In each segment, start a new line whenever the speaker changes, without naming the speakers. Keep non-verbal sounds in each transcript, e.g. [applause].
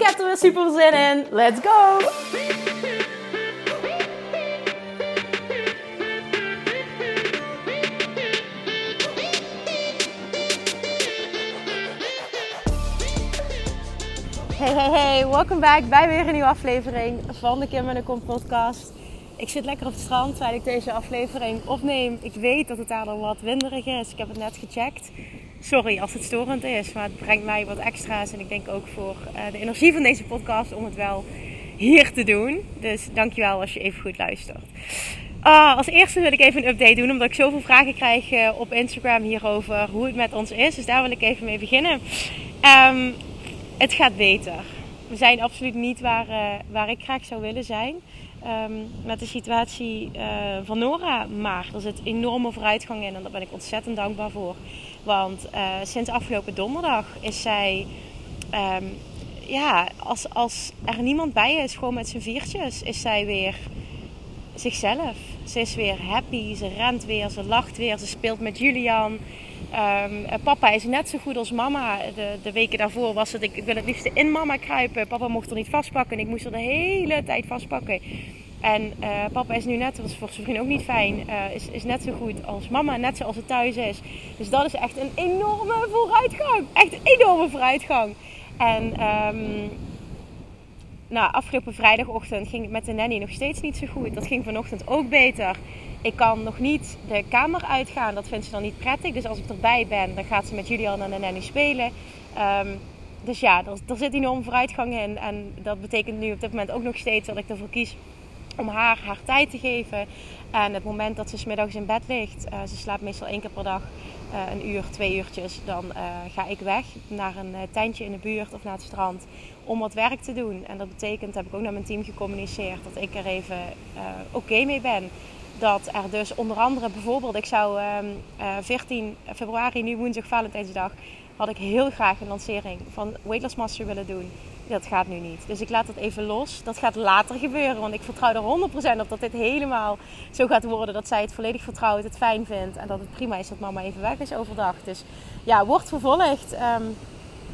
Ik heb er weer super zin in. Let's go! Hey, hey, hey, welkom back bij weer een nieuwe aflevering van de Kim en de Kom podcast. Ik zit lekker op het strand terwijl ik deze aflevering opneem. Ik weet dat het daar al wat winderig is. Ik heb het net gecheckt. Sorry als het storend is, maar het brengt mij wat extra's. En ik denk ook voor uh, de energie van deze podcast om het wel hier te doen. Dus dankjewel als je even goed luistert. Uh, als eerste wil ik even een update doen, omdat ik zoveel vragen krijg uh, op Instagram hierover hoe het met ons is. Dus daar wil ik even mee beginnen. Um, het gaat beter. We zijn absoluut niet waar, uh, waar ik graag zou willen zijn um, met de situatie van Nora. Maar er zit enorme vooruitgang in en daar ben ik ontzettend dankbaar voor. Want uh, sinds afgelopen donderdag is zij, um, ja, als, als er niemand bij is, gewoon met z'n viertjes, is zij weer zichzelf. Ze is weer happy, ze rent weer, ze lacht weer, ze speelt met Julian. Um, papa is net zo goed als mama. De, de, weken daarvoor was het, ik wil het liefst in mama kruipen. Papa mocht er niet vastpakken en ik moest er de hele tijd vastpakken. En uh, papa is nu net, dat was voor zijn vriend ook niet fijn, uh, is, is net zo goed als mama, net zoals het thuis is. Dus dat is echt een enorme vooruitgang. Echt een enorme vooruitgang. En um, nou, afgelopen vrijdagochtend ging het met de nanny nog steeds niet zo goed. Dat ging vanochtend ook beter. Ik kan nog niet de kamer uitgaan. Dat vindt ze dan niet prettig. Dus als ik erbij ben, dan gaat ze met Julian en de nanny spelen. Um, dus ja, er, er zit enorm vooruitgang in. En dat betekent nu op dit moment ook nog steeds dat ik ervoor kies om haar haar tijd te geven. En het moment dat ze smiddags in bed ligt, uh, ze slaapt meestal één keer per dag, uh, een uur, twee uurtjes, dan uh, ga ik weg naar een tentje in de buurt of naar het strand om wat werk te doen. En dat betekent, heb ik ook naar mijn team gecommuniceerd, dat ik er even oké mee ben. Dat er dus onder andere bijvoorbeeld, ik zou 14 februari, nu woensdag Valentijnsdag, had ik heel graag een lancering van Weight Loss Master willen doen dat gaat nu niet. Dus ik laat dat even los. Dat gaat later gebeuren. Want ik vertrouw er 100% op dat dit helemaal zo gaat worden. Dat zij het volledig vertrouwt, het fijn vindt. En dat het prima is dat mama even weg is overdag. Dus ja, wordt vervolgd. Um,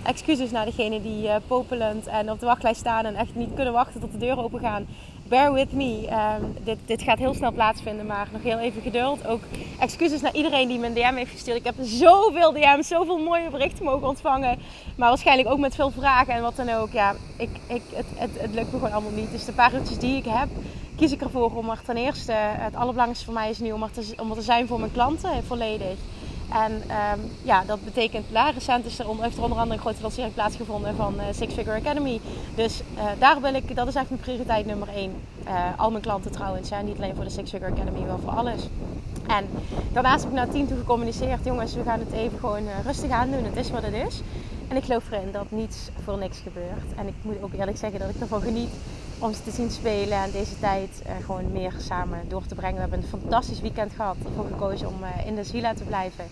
excuses naar degenen die uh, popelend en op de wachtlijst staan. En echt niet kunnen wachten tot de deuren open gaan bear with me. Um, dit, dit gaat heel snel plaatsvinden, maar nog heel even geduld. Ook excuses naar iedereen die een DM heeft gestuurd. Ik heb zoveel DM's, zoveel mooie berichten mogen ontvangen. Maar waarschijnlijk ook met veel vragen en wat dan ook. Ja, ik, ik, het, het, het lukt me gewoon allemaal niet. Dus de paar uurtjes die ik heb, kies ik ervoor om er ten eerste... Het allerbelangrijkste voor mij is nu om er om te zijn voor mijn klanten volledig. En um, ja, dat betekent, la, recent is er, heeft er onder andere een grote lancering plaatsgevonden van uh, Six Figure Academy. Dus uh, daar wil ik, dat is echt mijn prioriteit nummer één. Uh, al mijn klanten trouwens, ja, niet alleen voor de Six Figure Academy, wel voor alles. En daarnaast heb ik naar het team toe gecommuniceerd, jongens, we gaan het even gewoon rustig aan doen. Het is wat het is. En ik geloof erin dat niets voor niks gebeurt. En ik moet ook eerlijk zeggen dat ik ervan geniet om ze te zien spelen en deze tijd uh, gewoon meer samen door te brengen. We hebben een fantastisch weekend gehad. Ervoor gekozen om uh, in de Zila te blijven.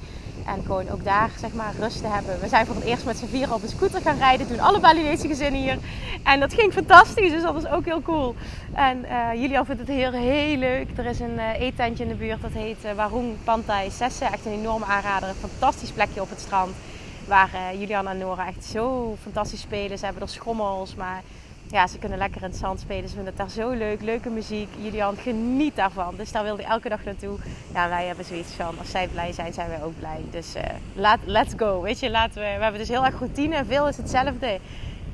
En gewoon ook daar zeg maar rust te hebben. We zijn voor het eerst met z'n vieren op een scooter gaan rijden. Doen alle Balinese gezinnen hier. En dat ging fantastisch. Dus dat was ook heel cool. En uh, Julian vindt het heel, heel leuk. Er is een uh, eetentje in de buurt. Dat heet uh, Warung Pantai Sesse. Echt een enorme aanrader. Een fantastisch plekje op het strand. Waar Julian en Nora echt zo fantastisch spelen. Ze hebben er schommels. Maar ja, ze kunnen lekker in het zand spelen. Ze vinden het daar zo leuk. Leuke muziek. Julian geniet daarvan. Dus daar wilde hij elke dag naartoe. Ja, wij hebben zoiets van, als zij blij zijn, zijn wij ook blij. Dus laat, let's go. Weet je, laten we, we hebben dus heel erg routine. Veel is hetzelfde.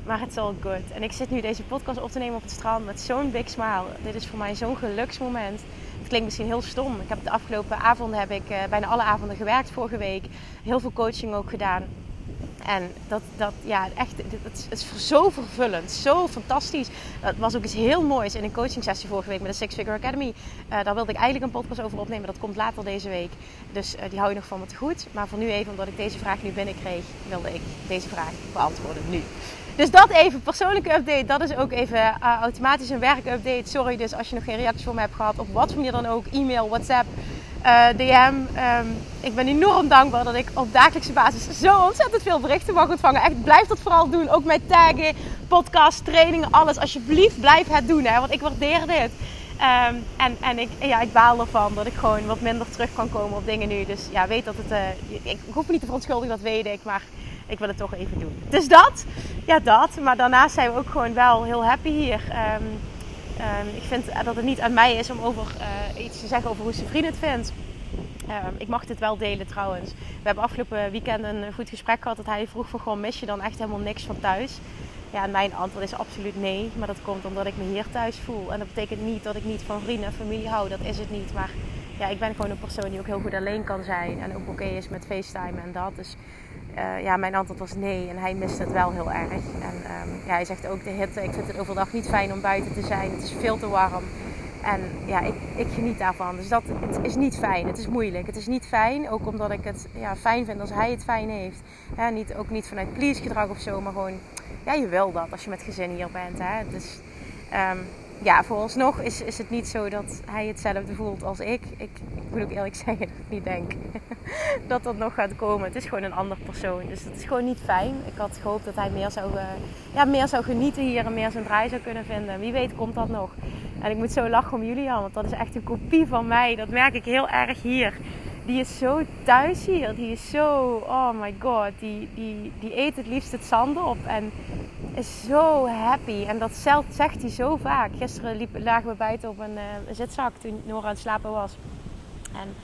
Maar het is all good. En ik zit nu deze podcast op te nemen op het strand met zo'n big smile. Dit is voor mij zo'n geluksmoment. Het klinkt misschien heel stom. Ik heb de afgelopen avonden heb ik uh, bijna alle avonden gewerkt vorige week. Heel veel coaching ook gedaan. En dat, dat ja, echt, het is zo vervullend, zo fantastisch. Dat was ook iets heel moois in een coaching sessie vorige week met de Six Figure Academy. Uh, daar wilde ik eigenlijk een podcast over opnemen, dat komt later deze week. Dus uh, die hou je nog van te goed. Maar voor nu even, omdat ik deze vraag nu binnenkreeg, wilde ik deze vraag beantwoorden nu. Dus dat even, persoonlijke update. Dat is ook even uh, automatisch een werkupdate. Sorry dus als je nog geen reactie voor me hebt gehad. Op wat voor manier dan ook. E-mail, WhatsApp, uh, DM. Um, ik ben enorm dankbaar dat ik op dagelijkse basis zo ontzettend veel berichten mag ontvangen. Echt, blijf dat vooral doen. Ook met taggen, podcast, trainingen, alles. Alsjeblieft, blijf het doen. Hè, want ik waardeer dit. Um, en en ik, ja, ik baal ervan dat ik gewoon wat minder terug kan komen op dingen nu. Dus ja, weet dat het. Uh, ik hoef me niet te verontschuldigen, dat weet ik. Maar ik wil het toch even doen. Dus dat, ja, dat. Maar daarnaast zijn we ook gewoon wel heel happy hier. Um, um, ik vind dat het niet aan mij is om over uh, iets te zeggen over hoe zijn vriend het vindt. Um, ik mag dit wel delen trouwens. We hebben afgelopen weekend een goed gesprek gehad. Dat hij vroeg van gewoon mis je dan echt helemaal niks van thuis. Ja, en mijn antwoord is absoluut nee. Maar dat komt omdat ik me hier thuis voel. En dat betekent niet dat ik niet van vrienden en familie hou. Dat is het niet. Maar ja, ik ben gewoon een persoon die ook heel goed alleen kan zijn. En ook oké is met FaceTime en dat. Dus uh, ja, mijn antwoord was nee. En hij mist het wel heel erg. En um, ja, hij zegt ook de hitte. Ik vind het overdag niet fijn om buiten te zijn. Het is veel te warm. En ja, ik, ik geniet daarvan. Dus dat, het is niet fijn. Het is moeilijk. Het is niet fijn. Ook omdat ik het ja, fijn vind als hij het fijn heeft. Ja, niet, ook niet vanuit please gedrag of zo. Maar gewoon, ja, je wil dat als je met gezin hier bent. Hè? Dus um, ja, vooralsnog is, is het niet zo dat hij hetzelfde voelt als ik. Ik, ik moet ook eerlijk zeggen dat ik niet denk [laughs] dat dat nog gaat komen. Het is gewoon een ander persoon. Dus dat is gewoon niet fijn. Ik had gehoopt dat hij meer zou, uh, ja, meer zou genieten hier en meer zijn draai zou kunnen vinden. Wie weet komt dat nog. En ik moet zo lachen om Julian, want dat is echt een kopie van mij. Dat merk ik heel erg hier. Die is zo thuis hier. Die is zo, oh my god. Die, die, die eet het liefst het zand op. En is zo happy. En dat zegt hij zo vaak. Gisteren liep, lagen we buiten op een uh, zitzak toen Nora aan het slapen was. En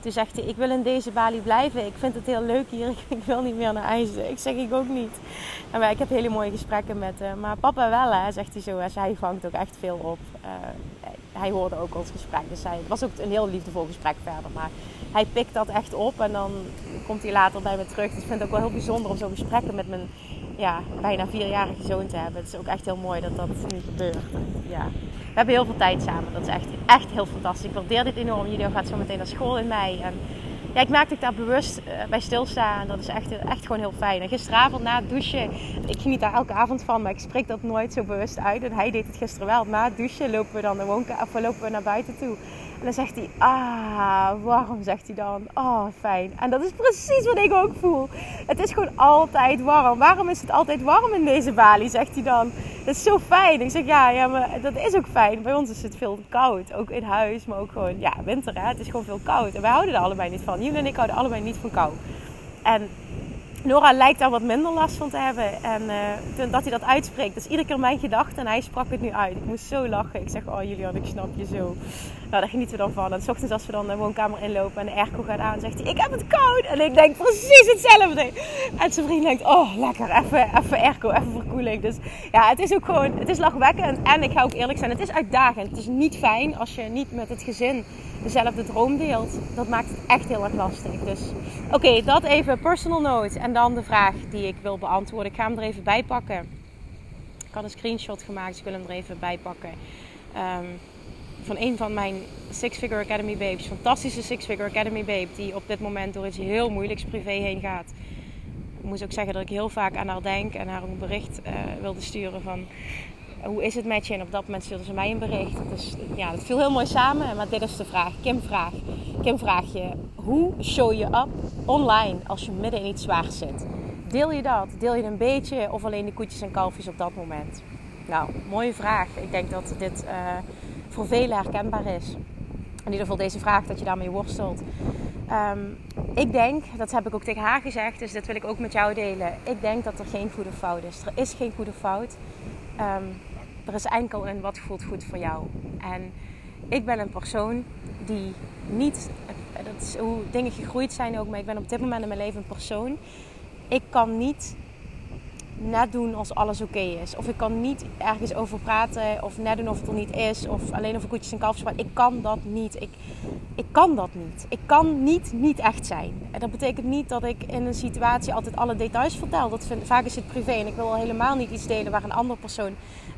toen zegt hij, ik wil in deze Bali blijven. Ik vind het heel leuk hier. [laughs] Ik wil niet meer naar IJzen. Ik zeg, ik ook niet. En ik heb hele mooie gesprekken met hem. Maar papa wel, hè, zegt hij zo. Hij vangt ook echt veel op. Uh, hij hoorde ook ons gesprek. Dus hij, het was ook een heel liefdevol gesprek verder. Maar hij pikt dat echt op. En dan komt hij later bij me terug. Dus ik vind het ook wel heel bijzonder om zo'n gesprekken met mijn ja, bijna vierjarige zoon te hebben. Het is ook echt heel mooi dat dat nu gebeurt. Ja. We hebben heel veel tijd samen. Dat is echt, echt heel fantastisch. Ik waardeer dit enorm. Jullie gaat zo meteen naar school in mei. En ja, ik maak dat ik daar bewust uh, bij stilsta. En dat is echt, echt gewoon heel fijn. En gisteravond na het douchen, ik geniet daar elke avond van, maar ik spreek dat nooit zo bewust uit. En hij deed het gisteren wel. Na het douchen lopen we dan de woonkamer, of lopen we naar buiten toe. Dan zegt hij, ah, warm, zegt hij dan. Oh, fijn. En dat is precies wat ik ook voel. Het is gewoon altijd warm. Waarom is het altijd warm in deze Bali, zegt hij dan. Dat is zo fijn. Ik zeg, ja, ja, maar dat is ook fijn. Bij ons is het veel koud. Ook in huis, maar ook gewoon, ja, winter, hè. Het is gewoon veel koud. En wij houden er allebei niet van. Jullie en ik houden allebei niet van kou. En Nora lijkt daar wat minder last van te hebben. En uh, dat hij dat uitspreekt. Dat is iedere keer mijn gedachte. En hij sprak het nu uit. Ik moest zo lachen. Ik zeg, oh Julian, ik snap je zo. Nou, daar genieten we dan van. En s ochtends als we dan de woonkamer inlopen en de airco gaat aan, zegt hij, ik heb het koud. En ik denk precies hetzelfde. En zijn vriend denkt, oh lekker, even, even airco, even verkoeling. Dus ja, het is ook gewoon, het is lachwekkend. En ik ga ook eerlijk zijn, het is uitdagend. Het is niet fijn als je niet met het gezin dezelfde droom deelt. Dat maakt het echt heel erg lastig. Dus oké, dat even personal note. En dan de vraag die ik wil beantwoorden. Ik ga hem er even bij pakken. Ik had een screenshot gemaakt, dus ik wil hem er even bij pakken. Um, van een van mijn Six Figure Academy babes. Fantastische Six Figure Academy babe. Die op dit moment door iets heel moeilijks privé heen gaat. Ik moest ook zeggen dat ik heel vaak aan haar denk. En haar een bericht uh, wilde sturen van... Hoe is het met je? En op dat moment stuurde ze mij een bericht. Dus ja, het viel heel mooi samen. Maar dit is de vraag. Kim vraagt. Kim vraagt je. Hoe show je up online als je midden in iets zwaars zit? Deel je dat? Deel je een beetje? Of alleen de koetjes en kalfjes op dat moment? Nou, mooie vraag. Ik denk dat dit... Uh, voor velen herkenbaar is. In ieder geval deze vraag, dat je daarmee worstelt. Um, ik denk, dat heb ik ook tegen haar gezegd, dus dat wil ik ook met jou delen. Ik denk dat er geen goede fout is. Er is geen goede fout. Um, er is enkel een wat voelt goed voor jou. En ik ben een persoon die niet, dat is hoe dingen gegroeid zijn ook, maar ik ben op dit moment in mijn leven een persoon. Ik kan niet net doen als alles oké is. Of ik kan niet ergens over praten of net doen of het er niet is. Of alleen over koetjes en kalfjes. Maar ik kan dat niet. Ik, ik kan dat niet. Ik kan niet niet echt zijn. En dat betekent niet dat ik in een situatie altijd alle details vertel. Dat vind, vaak is het privé. En ik wil al helemaal niet iets delen waar een andere persoon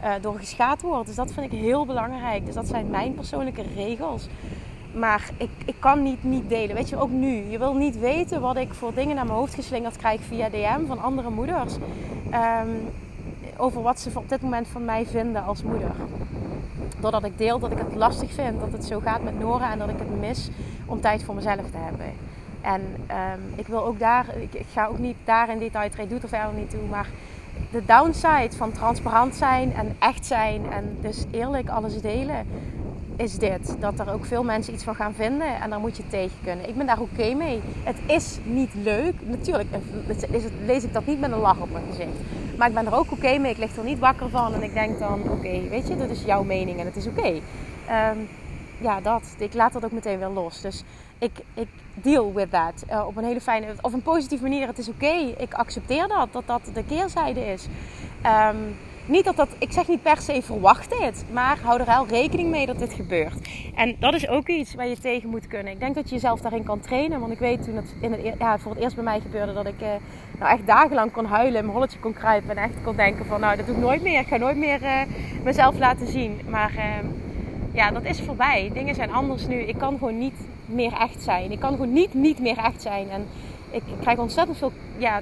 uh, door geschaad wordt. Dus dat vind ik heel belangrijk. Dus dat zijn mijn persoonlijke regels. Maar ik, ik kan niet, niet delen. Weet je, ook nu. Je wil niet weten wat ik voor dingen naar mijn hoofd geslingerd krijg via DM van andere moeders. Um, over wat ze op dit moment van mij vinden als moeder. Doordat ik deel dat ik het lastig vind dat het zo gaat met Nora en dat ik het mis om tijd voor mezelf te hebben. En um, ik wil ook daar, ik, ik, ga ook niet daar in detail treden, doet er verder niet toe, maar de downside van transparant zijn en echt zijn en dus eerlijk alles delen, is dit. Dat er ook veel mensen iets van gaan vinden en daar moet je tegen kunnen. Ik ben daar oké mee. Het is niet leuk. Natuurlijk lees ik dat niet met een lach op mijn gezicht. Maar ik ben er ook oké mee. Ik lig er niet wakker van en ik denk dan, oké, weet je, dat is jouw mening en het is oké. Ehm, ja, dat. Ik laat dat ook meteen weer los. Dus ik, ik deal with that. Uh, op een hele fijne, of een positieve manier. Het is oké. Ik accepteer dat, dat dat de keerzijde is. Um, niet dat dat, ik zeg niet per se verwacht dit, maar hou er wel rekening mee dat dit gebeurt. En dat is ook iets waar je tegen moet kunnen. Ik denk dat je jezelf daarin kan trainen, want ik weet toen het, in het ja, voor het eerst bij mij gebeurde dat ik uh, nou echt dagenlang kon huilen, mijn holletje kon kruipen en echt kon denken van nou dat doe ik nooit meer, ik ga nooit meer uh, mezelf laten zien. Maar uh, ja, dat is voorbij. Dingen zijn anders nu. Ik kan gewoon niet meer echt zijn. Ik kan gewoon niet niet meer echt zijn. En ik krijg ontzettend veel, ja,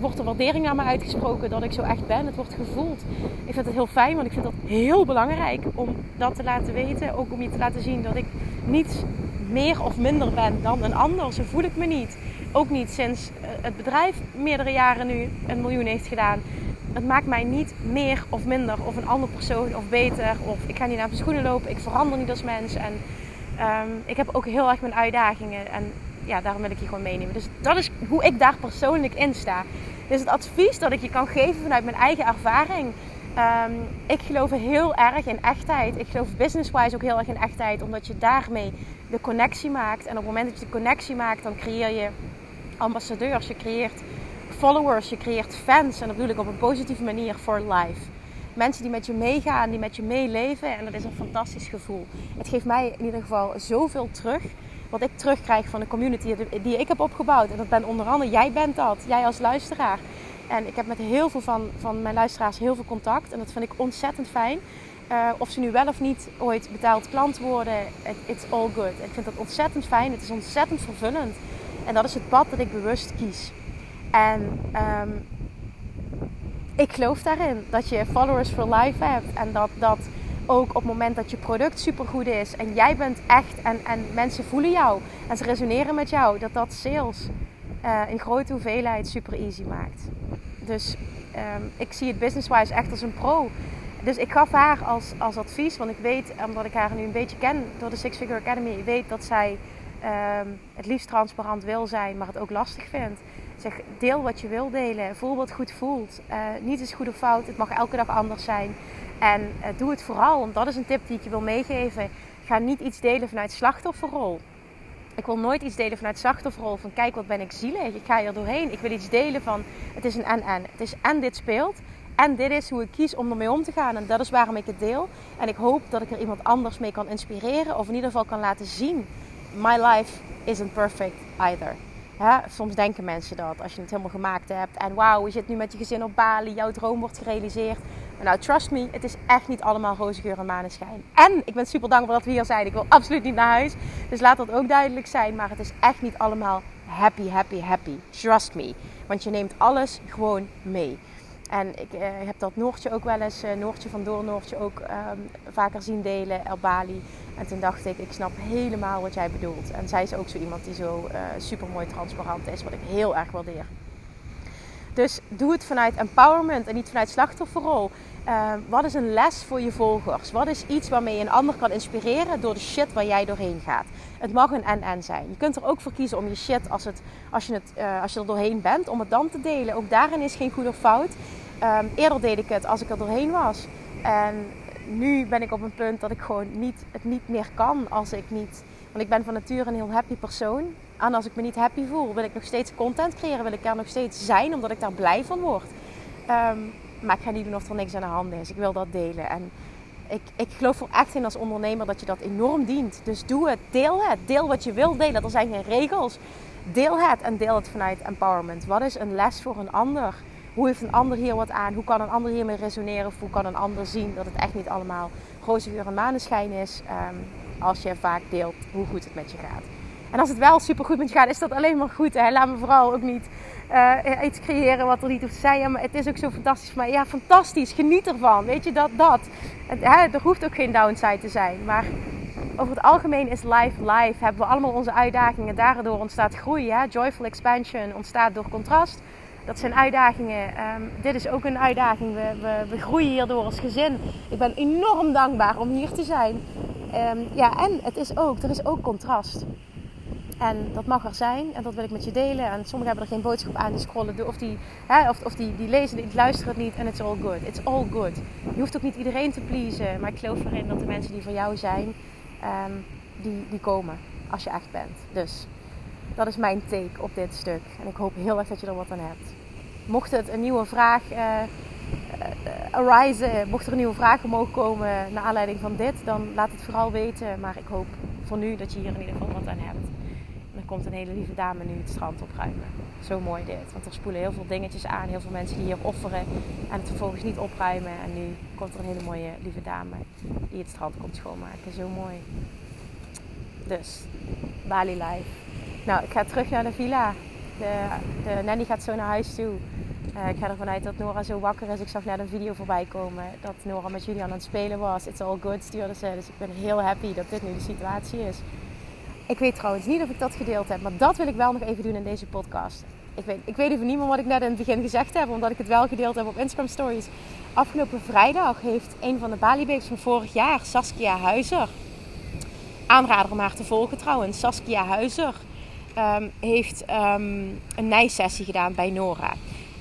wordt er waardering naar me uitgesproken dat ik zo echt ben. Het wordt gevoeld. Ik vind het heel fijn, want ik vind dat heel belangrijk om dat te laten weten. Ook om je te laten zien dat ik niet meer of minder ben dan een ander. Zo voel ik me niet. Ook niet sinds eh, het bedrijf meerdere jaren nu een miljoen heeft gedaan. Het maakt mij niet meer of minder of een ander persoon of beter. Of ik ga niet naar mijn schoenen lopen. Ik verander niet als mens. En um, ik heb ook heel erg mijn uitdagingen. En ja, daarom wil ik je gewoon meenemen. Dus dat is hoe ik daar persoonlijk in sta. Dus het advies dat ik je kan geven vanuit mijn eigen ervaring. Um, ik geloof heel erg in echtheid. Ik geloof business-wise ook heel erg in echtheid. Omdat je daarmee de connectie maakt. En op het moment dat je de connectie maakt, dan creëer je ambassadeurs. Je creëert followers. Je creëert fans. En dat bedoel ik op een positieve manier for life. Mensen die met je meegaan, die met je meeleven. En dat is een fantastisch gevoel. Het geeft mij in ieder geval zoveel terug wat ik terugkrijg van de community die ik heb opgebouwd. En dat ben onder andere, jij bent dat, jij als luisteraar. En ik heb met heel veel van, van mijn luisteraars heel veel contact. En dat vind ik ontzettend fijn. Uh, of ze nu wel of niet ooit betaald klant worden, it, it's all good. Ik vind dat ontzettend fijn. Het is ontzettend vervullend. En dat is het pad dat ik bewust kies. En um, ik geloof daarin dat je followers for life hebt. En dat, dat ook op het moment dat je product supergoed is en jij bent echt en, en mensen voelen jou en ze resoneren met jou, dat dat sales uh, in grote hoeveelheid super easy maakt. Dus um, ik zie het business-wise echt als een pro. Dus ik gaf haar als, als advies, want ik weet, omdat ik haar nu een beetje ken door de Six Figure Academy, ik weet dat zij um, het liefst transparant wil zijn, maar het ook lastig vindt. Zeg, deel wat je wil delen. Voel wat goed voelt. Uh, niet is goed of fout. Het mag elke dag anders zijn. En uh, doe het vooral, want dat is een tip die ik je wil meegeven. Ga niet iets delen vanuit slachtofferrol. Ik wil nooit iets delen vanuit slachtofferrol van kijk wat ben ik zielig. Ik ga er doorheen. Ik wil iets delen van het is een en-en. Het is en dit speelt. En dit is hoe ik kies om ermee om te gaan. En dat is waarom ik het deel. En ik hoop dat ik er iemand anders mee kan inspireren. Of in ieder geval kan laten zien. My life isn't perfect either. Soms denken mensen dat als je het helemaal gemaakt hebt. En wauw, je zit nu met je gezin op Bali. Jouw droom wordt gerealiseerd. Nou, trust me, het is echt niet allemaal roze geur en maneschijn. En ik ben super dankbaar dat we hier zijn. Ik wil absoluut niet naar huis. Dus laat dat ook duidelijk zijn. Maar het is echt niet allemaal happy, happy, happy. Trust me. Want je neemt alles gewoon mee. En ik eh, heb dat Noortje ook wel eens, uh, Noortje van Door Noortje ook ehm, vaker zien delen op Bali. En toen dacht ik, ik snap helemaal wat jij bedoelt. En zij is ook zo iemand die zo uh, super mooi transparant is, wat ik heel erg waardeer. Dus doe het vanuit empowerment en niet vanuit slachtofferrol. Uh, wat is een les voor je volgers? Wat is iets waarmee je een ander kan inspireren door de shit waar jij doorheen gaat? Het mag een en-en zijn. Je kunt er ook voor kiezen om je shit, als, het, als, je, het, uh, als je er doorheen bent, om het dan te delen. Ook daarin is geen goed of fout. Um, eerder deed ik het als ik er doorheen was. En nu ben ik op een punt dat ik gewoon niet, het niet meer kan als ik niet... Want ik ben van nature een heel happy persoon. En als ik me niet happy voel, wil ik nog steeds content creëren. Wil ik er nog steeds zijn, omdat ik daar blij van word. Um, maar ik ga niet doen of er niks aan de hand is. Ik wil dat delen. En ik, ik geloof er echt in als ondernemer dat je dat enorm dient. Dus doe het, deel het. Deel wat je wil delen. Er zijn geen regels. Deel het en deel het vanuit empowerment. Wat is een les voor een ander? Hoe heeft een ander hier wat aan? Hoe kan een ander hiermee resoneren? Of hoe kan een ander zien dat het echt niet allemaal roze geur en maneschijn is? Um, als je vaak deelt hoe goed het met je gaat. En als het wel super goed met je gaat, is dat alleen maar goed. Hè? Laat me vooral ook niet uh, iets creëren wat er niet hoeft te zijn. Maar het is ook zo fantastisch Maar Ja, fantastisch. Geniet ervan. Weet je, dat, dat. Hè, er hoeft ook geen downside te zijn. Maar over het algemeen is life life. Hebben we allemaal onze uitdagingen. Daardoor ontstaat groei. Hè? Joyful expansion ontstaat door contrast. Dat zijn uitdagingen. Ehm, dit is ook een uitdaging. We, we, groeien hierdoor als gezin. Ik ben enorm dankbaar om hier te zijn. Um, ja, en het is ook, er is ook contrast. En dat mag er zijn en dat wil ik met je delen. En sommigen hebben er geen boodschap aan, die scrollen of die, hè, of, of die, die lezen, die luisteren het niet en it's all good. It's all good. Je hoeft ook niet iedereen te pleasen, maar ik geloof erin dat de mensen die voor jou zijn, ehm, die, die komen als je echt bent. Dus dat is mijn take op dit stuk. En ik hoop heel erg dat je er wat aan hebt. Mocht het een nieuwe vraag uh, uh, arisen, mocht er een nieuwe vraag omhoog komen naar aanleiding van dit, dan laat het vooral weten. Maar ik hoop voor nu dat je hier in ieder geval komt een hele lieve dame nu het strand opruimen. Zo mooi dit. Want er spoelen heel veel dingetjes aan. Heel veel mensen die hier offeren en het vervolgens niet opruimen. En nu komt er een hele mooie lieve dame die het strand komt schoonmaken. Zo mooi. Dus, Bali Life. Nou, ik ga terug naar de villa. De, de nanny gaat zo naar huis toe. Uh, ik ga ervan uit dat Nora zo wakker is. Ik zag net een video voorbij komen dat Nora met Julian aan het spelen was. It's all good, stuurde ze. Dus ik ben heel happy dat dit nu de situatie is. Ik weet trouwens niet of ik dat gedeeld heb, maar dat wil ik wel nog even doen in deze podcast. Ik weet, ik weet even niet meer wat ik net in het begin gezegd heb, omdat ik het wel gedeeld heb op Instagram Stories. Afgelopen vrijdag heeft een van de Bali van vorig jaar, Saskia Huizer, aanrader om haar te volgen trouwens, Saskia Huizer, um, heeft um, een nijsessie gedaan bij Nora.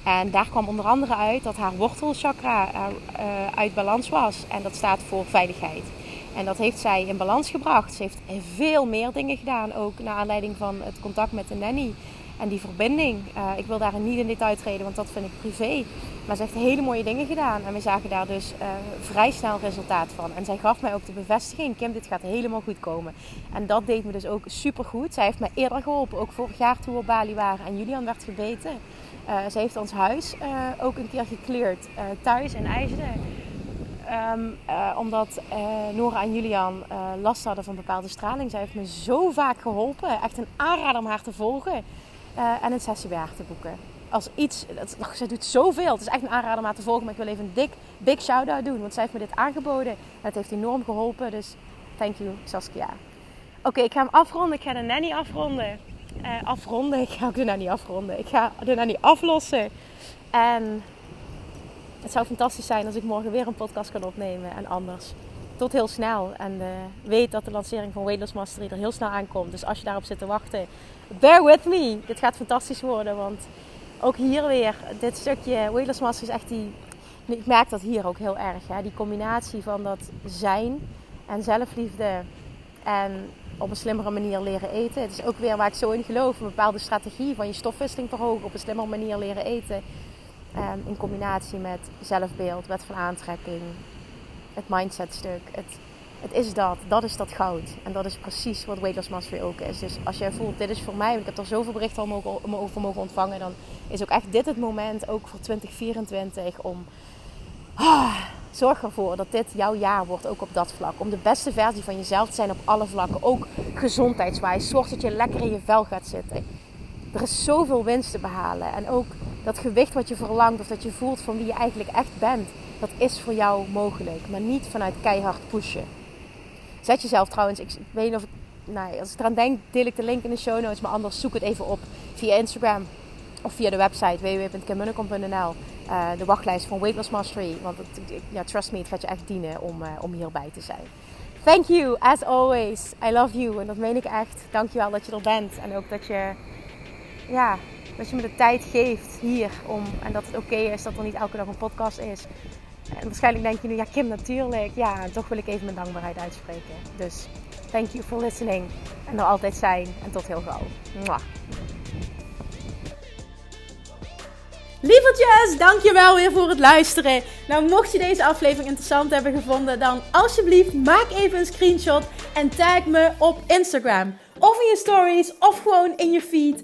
En daar kwam onder andere uit dat haar wortelchakra uh, uit balans was. En dat staat voor veiligheid. En dat heeft zij in balans gebracht. Ze heeft veel meer dingen gedaan, ook naar aanleiding van het contact met de nanny. En die verbinding. Uh, ik wil daar niet in detail treden, want dat vind ik privé. Maar ze heeft hele mooie dingen gedaan. En we zagen daar dus uh, vrij snel resultaat van. En zij gaf mij ook de bevestiging: Kim, dit gaat helemaal goed komen. En dat deed me dus ook super goed. Zij heeft me eerder geholpen, ook vorig jaar toen we op Bali waren en Julian werd gebeten. Uh, ze heeft ons huis ook een keer gecleared thuis in IJsden. Ehm, eh, omdat uh, Nora en Julian uh, last hadden van bepaalde straling. Zij heeft me zo vaak geholpen. Echt een aanrader om haar te volgen. en een sessie bij haar te boeken. Als iets, dat, zij doet zoveel. Het is echt een aanrader om haar te volgen. Maar ik wil even een dik, big shout-out doen. Want zij heeft me dit aangeboden. En het heeft enorm geholpen. Dus thank you Saskia. Oké, ik ga hem afronden. Ik ga de nanny afronden. afronden. Ik ga ook de nanny afronden. Ik ga de nanny aflossen. En het zou fantastisch zijn als ik morgen weer een podcast kan opnemen en anders. Tot heel snel. En uh, weet dat de lancering van Weightless Mastery er heel snel aankomt. Dus als je daarop zit te wachten, bear with me. Dit gaat fantastisch worden. Want ook hier weer, dit stukje Weightless Mastery is echt die... Ik merk dat hier ook heel erg. Hè? Die combinatie van dat zijn en zelfliefde. En op een slimmere manier leren eten. Het is ook weer waar ik zo in geloof. Een bepaalde strategie van je stofwisseling verhogen. Op een slimmere manier leren eten Ehm, in combinatie met zelfbeeld, wet van aantrekking, het mindset stuk. Het, het is dat, dat is dat goud. En dat is precies wat Weight Loss Mastery ook is. Dus als jij voelt, dit is voor mij, want ik heb er zoveel berichten al mogen, over mogen ontvangen, dan is ook echt dit het moment, ook voor 2024, om... Ah, zorg ervoor dat dit jouw jaar wordt, ook op dat vlak. Om de beste versie van jezelf te zijn op alle vlakken. Ook gezondheidswijs. Zorg dat je lekker in je vel gaat zitten. Er is zoveel winst te behalen. En ook dat gewicht wat je verlangt of dat je voelt van wie je eigenlijk echt bent, dat is voor jou mogelijk. Maar niet vanuit keihard pushen. Zet jezelf trouwens, ik, weet niet of ik, nou, als ik eraan denk, deel ik de link in de show notes. Maar anders zoek het even op via Instagram of via de website www.kimmunnekom.nl. Eh, de wachtlijst van Weight Loss Mastery. Want ja, trust me, het gaat je echt dienen om, uh, om hierbij te zijn. Thank you, as always. I love you. En dat meen ik echt. Dankjewel dat je er bent. En ook dat je ja, dat je me de tijd geeft hier om, en dat het oké is dat er niet elke dag een podcast is. En waarschijnlijk denk je nu, ja Kim natuurlijk. Ja, toch wil ik even mijn dankbaarheid uitspreken. Dus thank you for listening. En er altijd zijn. En tot heel gauw. Mwah. Lievertjes, dankjewel weer voor het luisteren. Nou, mocht je deze aflevering interessant hebben gevonden, dan alsjeblieft maak even een screenshot en tag me op Instagram. Of in je stories, of gewoon in je feed.